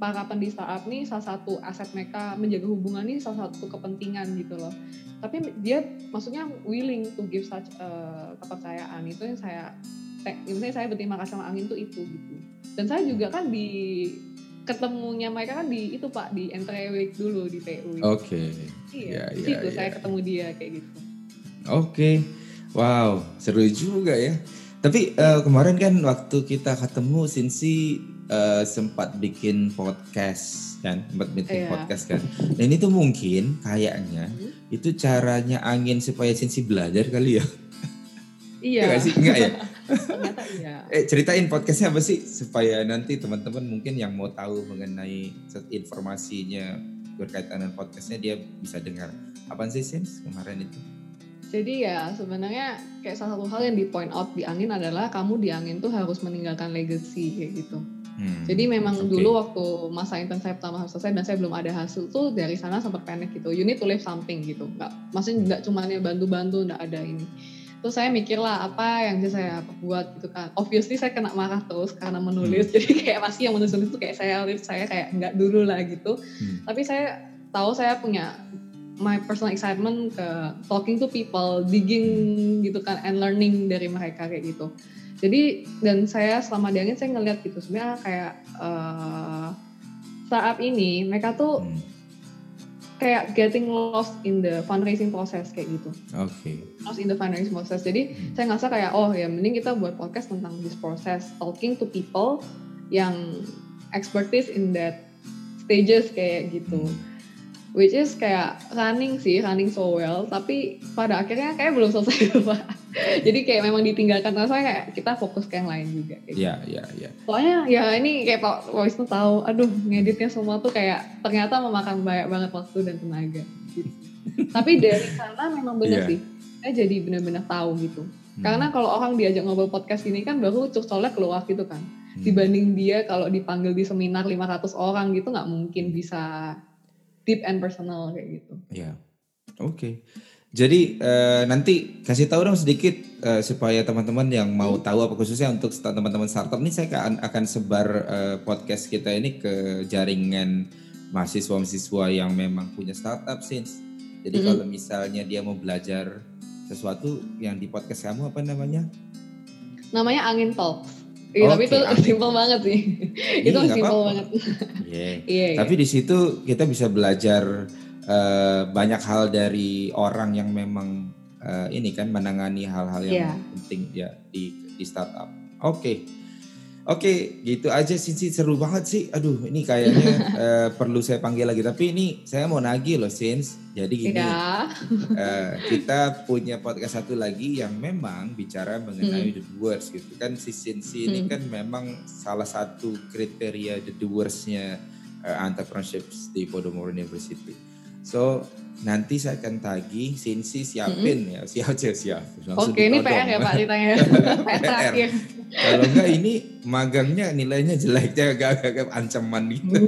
para pendiri startup nih salah satu aset mereka menjaga hubungan ini salah satu kepentingan gitu loh. Tapi dia maksudnya willing to give such uh, kepercayaan. Itu yang saya misalnya saya berterima kasih sama angin tuh itu gitu dan saya juga kan di ketemunya mereka kan di itu pak di entry week dulu di PU oke okay. iya ya, situ ya. saya ketemu dia kayak gitu oke okay. wow seru juga ya tapi uh, kemarin kan waktu kita ketemu Sinsi uh, sempat bikin podcast kan sempat bikin yeah. podcast kan dan itu mungkin kayaknya hmm? itu caranya angin supaya Sinsi belajar kali ya iya Enggak sih enggak ya Ternyata iya. Eh ceritain podcastnya apa sih supaya nanti teman-teman mungkin yang mau tahu mengenai informasinya berkaitan dengan podcastnya dia bisa dengar. Apa sih Sims kemarin itu? Jadi ya sebenarnya kayak salah satu hal yang di point out di angin adalah kamu di angin tuh harus meninggalkan legacy kayak gitu. Hmm, Jadi memang okay. dulu waktu masa intern saya pertama harus selesai dan saya belum ada hasil tuh dari sana sempat panik gitu. You need to leave something gitu. Gak, maksudnya nggak cuma bantu-bantu, nggak ada ini terus saya mikir lah apa yang bisa saya buat gitu kan obviously saya kena marah terus karena menulis. Hmm. <laughs> jadi kayak pasti yang menulis itu kayak saya saya kayak nggak dulu lah gitu. Hmm. tapi saya tahu saya punya my personal excitement ke talking to people digging gitu kan and learning dari mereka kayak gitu. Jadi dan saya selama di angin saya ngeliat gitu. Sebenarnya kayak uh, startup ini mereka tuh hmm kayak getting lost in the fundraising process kayak gitu. Oke. Okay. Lost in the fundraising process. Jadi hmm. saya ngerasa kayak oh ya mending kita buat podcast tentang this process, talking to people yang expertise in that stages kayak gitu. Hmm which is kayak running sih running so well tapi pada akhirnya kayak belum selesai <laughs> pak jadi kayak memang ditinggalkan karena saya kayak kita fokus ke yang lain juga iya iya iya soalnya ya ini kayak Pak Wisnu tahu aduh ngeditnya semua tuh kayak ternyata memakan banyak banget waktu dan tenaga gitu. <laughs> tapi dari sana memang benar yeah. sih saya jadi benar-benar tahu gitu hmm. karena kalau orang diajak ngobrol podcast ini kan baru cuk colek keluar gitu kan hmm. dibanding dia kalau dipanggil di seminar 500 orang gitu nggak mungkin bisa deep and personal kayak gitu. Iya. Oke. Okay. Jadi uh, nanti kasih tahu dong sedikit uh, supaya teman-teman yang mau tahu apa khususnya untuk teman-teman startup ini saya akan akan sebar uh, podcast kita ini ke jaringan mahasiswa-mahasiswa yang memang punya startup since. Jadi mm -hmm. kalau misalnya dia mau belajar sesuatu yang di podcast kamu apa namanya? Namanya Angin Talks. Iya, okay, tapi itu <laughs> simpel banget sih. itu simpel banget. <laughs> Yeah. yeah, iya. Tapi di situ kita bisa belajar uh, banyak hal dari orang yang memang uh, ini kan menangani hal-hal yang yeah. penting ya di di startup. Oke. Okay. Oke, gitu aja sih, sih seru banget sih. Aduh, ini kayaknya uh, <laughs> perlu saya panggil lagi. Tapi ini saya mau nagih loh, Sins. Jadi gini, ya. uh, kita punya podcast satu lagi yang memang bicara mengenai hmm. the doers gitu kan. Si Sins hmm. ini kan memang salah satu kriteria the doers-nya uh, entrepreneurship di Podomoro University. So nanti saya akan tagih Sinsi siapin mm -hmm. ya <laughs> siap siap siap. Oke ini PR ya Pak ditanya. <laughs> PR. Kalau enggak ini magangnya nilainya jeleknya agak-agak ancaman gitu.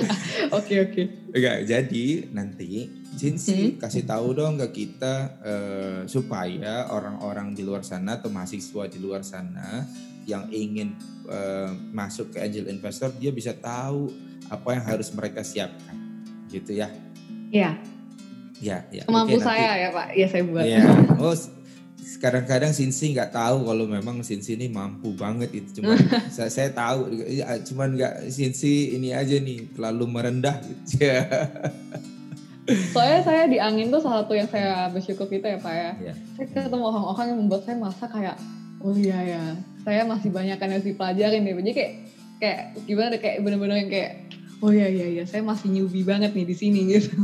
<laughs> Oke oke. Enggak jadi nanti Sinsi hmm. kasih tahu dong ke kita uh, supaya orang-orang di luar sana atau mahasiswa di luar sana yang ingin uh, masuk ke angel investor dia bisa tahu apa yang harus mereka siapkan gitu ya. Iya. Ya, ya. Mampu okay, saya ya Pak, ya saya buat. Ya. Oh, kadang-kadang Sinsi nggak tahu kalau memang Sinsi ini mampu banget itu cuma <laughs> saya, saya tahu ya, cuman nggak Sinsi ini aja nih terlalu merendah gitu <laughs> ya. Soalnya saya di angin tuh salah satu yang saya bersyukur kita ya Pak ya. Yeah. Saya ketemu orang-orang yang membuat saya merasa kayak oh iya ya saya masih banyak yang harus dipelajarin deh. Jadi kayak kayak gimana kayak bener-bener yang kayak oh iya iya iya saya masih newbie banget nih di sini gitu.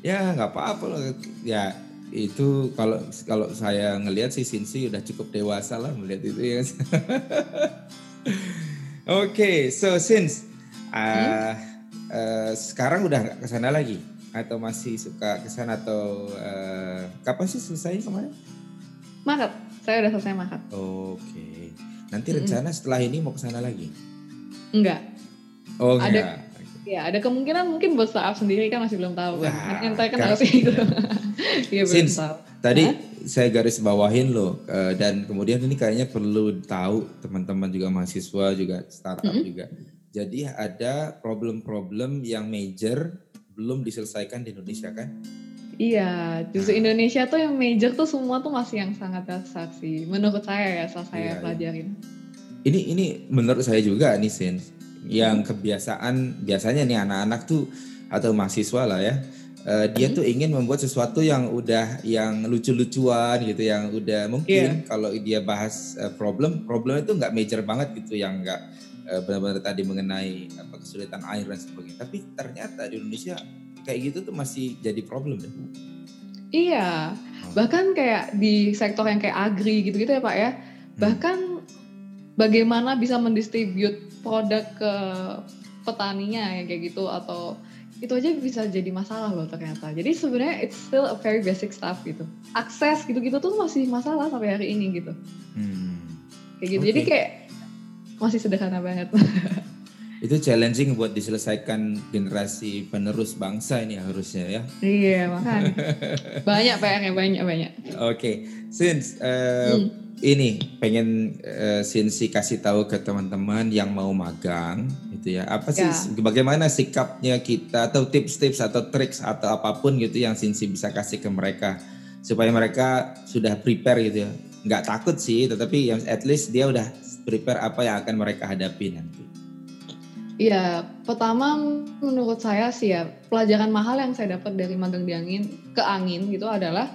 Ya nggak apa-apa loh ya itu kalau kalau saya ngelihat sih Sinsi udah cukup dewasa lah melihat itu ya. <laughs> Oke, okay, so since uh, hmm? uh, sekarang udah nggak ke sana lagi atau masih suka ke sana atau uh, kapan sih selesai kemarin? Maret, saya udah selesai Maret. Oke, okay. nanti rencana setelah ini mau ke sana lagi? Enggak. Oh enggak. Ada Ya, ada kemungkinan mungkin buat startup sendiri kan masih belum tahu. Wah, kan. Ente kan harus <laughs> itu. Iya belum tahu. Tadi Hah? saya garis bawahin loh uh, dan kemudian ini kayaknya perlu tahu teman-teman juga mahasiswa juga startup mm -hmm. juga. Jadi ada problem-problem yang major belum diselesaikan di Indonesia kan? Iya, justru nah. Indonesia tuh yang major tuh semua tuh masih yang sangat dasar sih. Menurut saya ya, setelah saya iya, iya. pelajarin. Ini ini menurut saya juga nih Sin yang kebiasaan biasanya nih anak-anak tuh atau mahasiswa lah ya uh, dia hmm. tuh ingin membuat sesuatu yang udah yang lucu-lucuan gitu yang udah mungkin yeah. kalau dia bahas uh, problem problem itu nggak major banget gitu yang nggak uh, benar-benar tadi mengenai apa kesulitan air dan sebagainya tapi ternyata di Indonesia kayak gitu tuh masih jadi problem deh. Iya, oh. bahkan kayak di sektor yang kayak agri gitu-gitu ya Pak ya, hmm. bahkan bagaimana bisa mendistribute produk ke petaninya ya kayak gitu atau itu aja bisa jadi masalah loh ternyata. Jadi sebenarnya it's still a very basic stuff gitu. Akses gitu-gitu tuh masih masalah sampai hari ini gitu. Hmm. Kayak gitu. Okay. Jadi kayak masih sederhana banget. <laughs> itu challenging buat diselesaikan generasi penerus bangsa ini harusnya ya. Iya makanya. <laughs> banyak PR-nya banyak banyak. Oke, okay. since uh, hmm ini pengen uh, Sinsi kasih tahu ke teman-teman yang mau magang gitu ya. Apa sih ya. bagaimana sikapnya kita atau tips-tips atau triks atau apa pun gitu yang Sinsi bisa kasih ke mereka supaya mereka sudah prepare gitu ya. Nggak takut sih, tetapi yang at least dia udah prepare apa yang akan mereka hadapi nanti. Iya, pertama menurut saya sih ya pelajaran mahal yang saya dapat dari magang di angin ke angin gitu adalah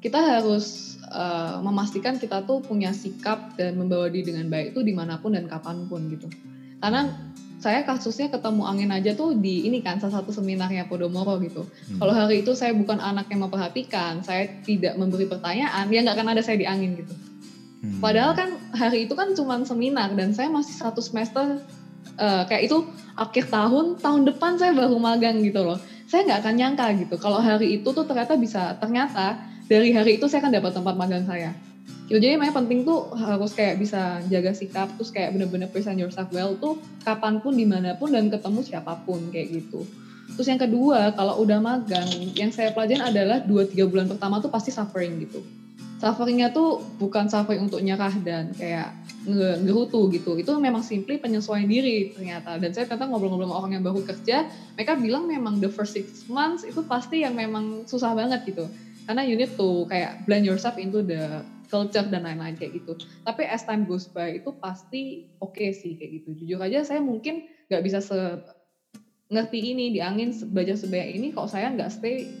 kita harus uh, memastikan kita tuh punya sikap dan membawa diri dengan baik itu di mana pun dan kapan pun gitu. Karena saya kasusnya ketemu angin aja tuh di ini kan salah satu seminarnya Podomoro gitu. Hmm. Kalau hari itu saya bukan anak yang memperhatikan, saya tidak memberi pertanyaan, ya nggak akan ada saya di angin gitu. Hmm. Padahal kan hari itu kan cuma seminar dan saya masih satu semester uh, kayak itu akhir tahun tahun depan saya baru magang gitu loh. Saya nggak akan nyangka gitu kalau hari itu tuh ternyata bisa ternyata dari hari itu saya akan dapat tempat magang saya. Gitu. Jadi memang penting tuh harus kayak bisa jaga sikap terus kayak bener-bener present yourself well tuh kapan pun di mana pun dan ketemu siapa pun kayak gitu. Terus yang kedua kalau udah magang yang saya pelajarin adalah 2-3 bulan pertama tuh pasti suffering gitu. Sufferingnya tuh bukan suffering untuk nyerah dan kayak ngerutu gitu. Itu memang simply penyesuaian diri ternyata. Dan saya ternyata ngobrol-ngobrol sama orang yang baru kerja, mereka bilang memang the first six months itu pasti yang memang susah banget gitu. Karena you need to kayak blend yourself into the culture dan lain-lain kayak gitu. Tapi as time goes by itu pasti oke okay sih kayak gitu. Jujur aja saya mungkin nggak bisa se ngerti ini di angin baca sebanyak ini kalau saya nggak stay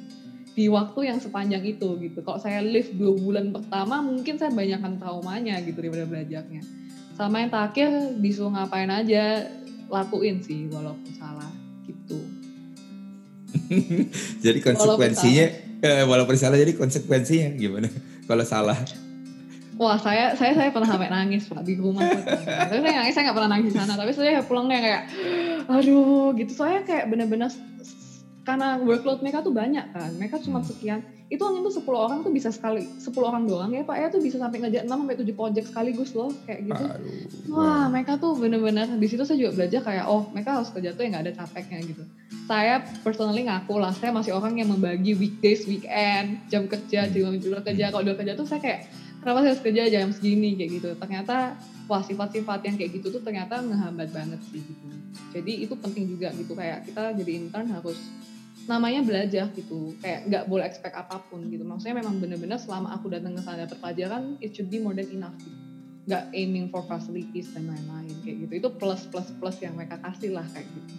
di waktu yang sepanjang itu gitu. Kalau saya live dua bulan pertama mungkin saya banyakkan traumanya gitu daripada belajarnya. Sama yang terakhir disuruh ngapain aja lakuin sih walaupun salah gitu. <laughs> jadi konsekuensinya walaupun salah. Eh, walaupun salah jadi konsekuensinya gimana <laughs> kalau salah? Wah saya saya saya pernah sampai nangis pak di rumah. tapi saya nangis saya nggak pernah nangis di sana. Tapi saya pulangnya kayak, aduh gitu. Soalnya kayak bener-bener karena workload mereka tuh banyak kan. Mereka cuma hmm. sekian. Itu angin tuh 10 orang tuh bisa sekali 10 orang doang ya pak ya. Tuh bisa sampai ngejar 6 sampai 7 project sekaligus loh kayak gitu. Aduh. wah mereka tuh bener-bener di situ saya juga belajar kayak oh mereka harus kerja tuh yang nggak ada capeknya gitu. Saya personally ngaku lah saya masih orang yang membagi weekdays weekend jam kerja hmm. jam jam kerja. Kalau udah kerja tuh saya kayak kenapa saya harus kerja jam segini kayak gitu. Ternyata wah sifat-sifat yang kayak gitu tuh ternyata ngehambat banget sih gitu. Jadi itu penting juga gitu kayak kita jadi intern harus namanya belajar gitu kayak nggak boleh expect apa pun gitu maksudnya memang bener-bener selama aku datang ke sana dapat pelajaran it should be more than enough gitu nggak aiming for facilities dan lain-lain kayak gitu itu plus plus plus yang mereka kasih lah kayak gitu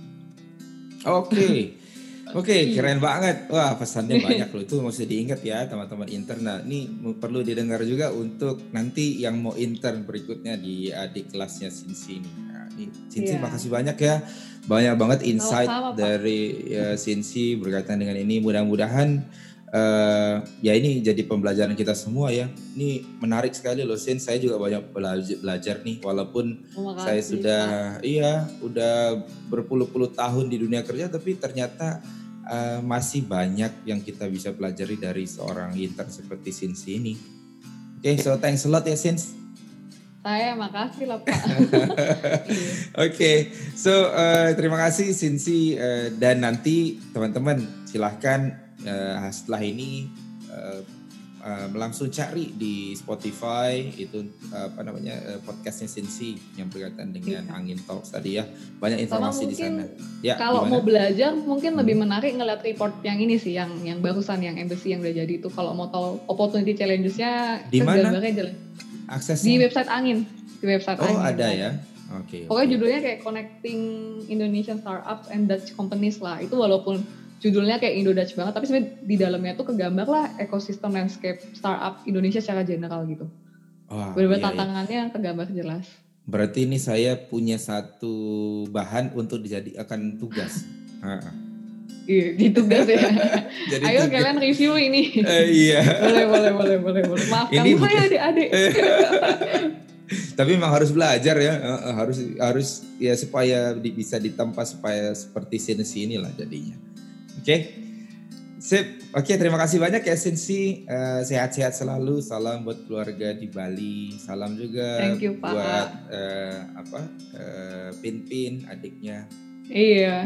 oke okay. <laughs> Oke, okay, keren banget. Wah, pesannya banyak loh. Itu mesti diingat ya, teman-teman intern. Nah, ini perlu didengar juga untuk nanti yang mau intern berikutnya di adik kelasnya Sinsi ini. Nah, ini Sinsi yeah. makasih banyak ya banyak banget insight dari ya, Sinsi berkaitan dengan ini. Mudah-mudahan uh, ya ini jadi pembelajaran kita semua ya. Ini menarik sekali loh Sin. Saya juga banyak belajar, belajar nih walaupun Makasih, saya sudah Pak. iya udah berpuluh-puluh tahun di dunia kerja tapi ternyata uh, masih banyak yang kita bisa pelajari dari seorang intern seperti Sinsi ini. Oke, okay, so thanks a lot ya Sins. Saya makasih lah Pak. <laughs> Oke, okay. so uh, terima kasih Sinsi uh, dan nanti teman-teman silahkan uh, setelah ini uh, uh, langsung cari di Spotify itu uh, apa namanya uh, podcastnya Sinsi yang berkaitan dengan iya. Angin Talks tadi ya banyak informasi di sana. Ya, kalau gimana? mau belajar mungkin hmm. lebih menarik ngeliat report yang ini sih yang yang barusan yang embassy yang udah jadi itu kalau mau tahu opportunity challengesnya di mana? Aksesnya? Di website Angin. Di website oh, Angin. Oh ada ya? Oke. Okay, Pokoknya okay. judulnya kayak Connecting Indonesian Startups and Dutch Companies lah. Itu walaupun judulnya kayak Indo Dutch banget, tapi sebenarnya di dalamnya tuh kegambar lah ekosistem landscape startup Indonesia secara general gitu. Oh, Benar-benar iya, tantangannya iya. kegambar jelas. Berarti ini saya punya satu bahan untuk dijadikan tugas. <laughs> Iya, di tugas ya. <laughs> Jadi Ayo tugas. kalian review ini. Uh, iya. <laughs> boleh, boleh, boleh, boleh, boleh. Maafkan ini saya adik-adik. <laughs> Tapi memang harus belajar ya, harus harus ya supaya bisa ditempa supaya seperti Sensi inilah jadinya. Oke. Okay? Sip. Oke, okay, terima kasih banyak ya Sensi. Uh, sehat-sehat selalu. Salam buat keluarga di Bali. Salam juga you, buat uh, apa? Uh, Pin Pin adiknya. Iya.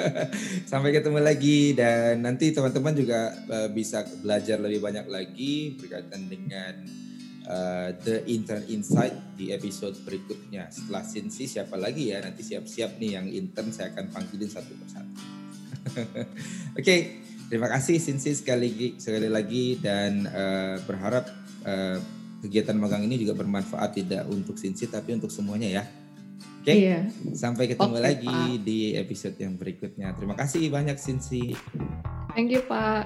<laughs> Sampai ketemu lagi dan nanti teman-teman juga uh, bisa belajar lebih banyak lagi berkaitan dengan uh, The Intern Insight di episode berikutnya. Setelah Sinsi siapa lagi ya? Nanti siap-siap nih yang intern saya akan panggilin satu persatu. <laughs> Oke, okay, terima kasih Sinsi sekali lagi, sekali lagi dan uh, berharap uh, kegiatan magang ini juga bermanfaat tidak untuk Sinsi tapi untuk semuanya ya. Oke, okay? Iya. sampai ketemu Oke, lagi Pak. di episode yang berikutnya. Terima kasih banyak Sinsi. Thank you Pak.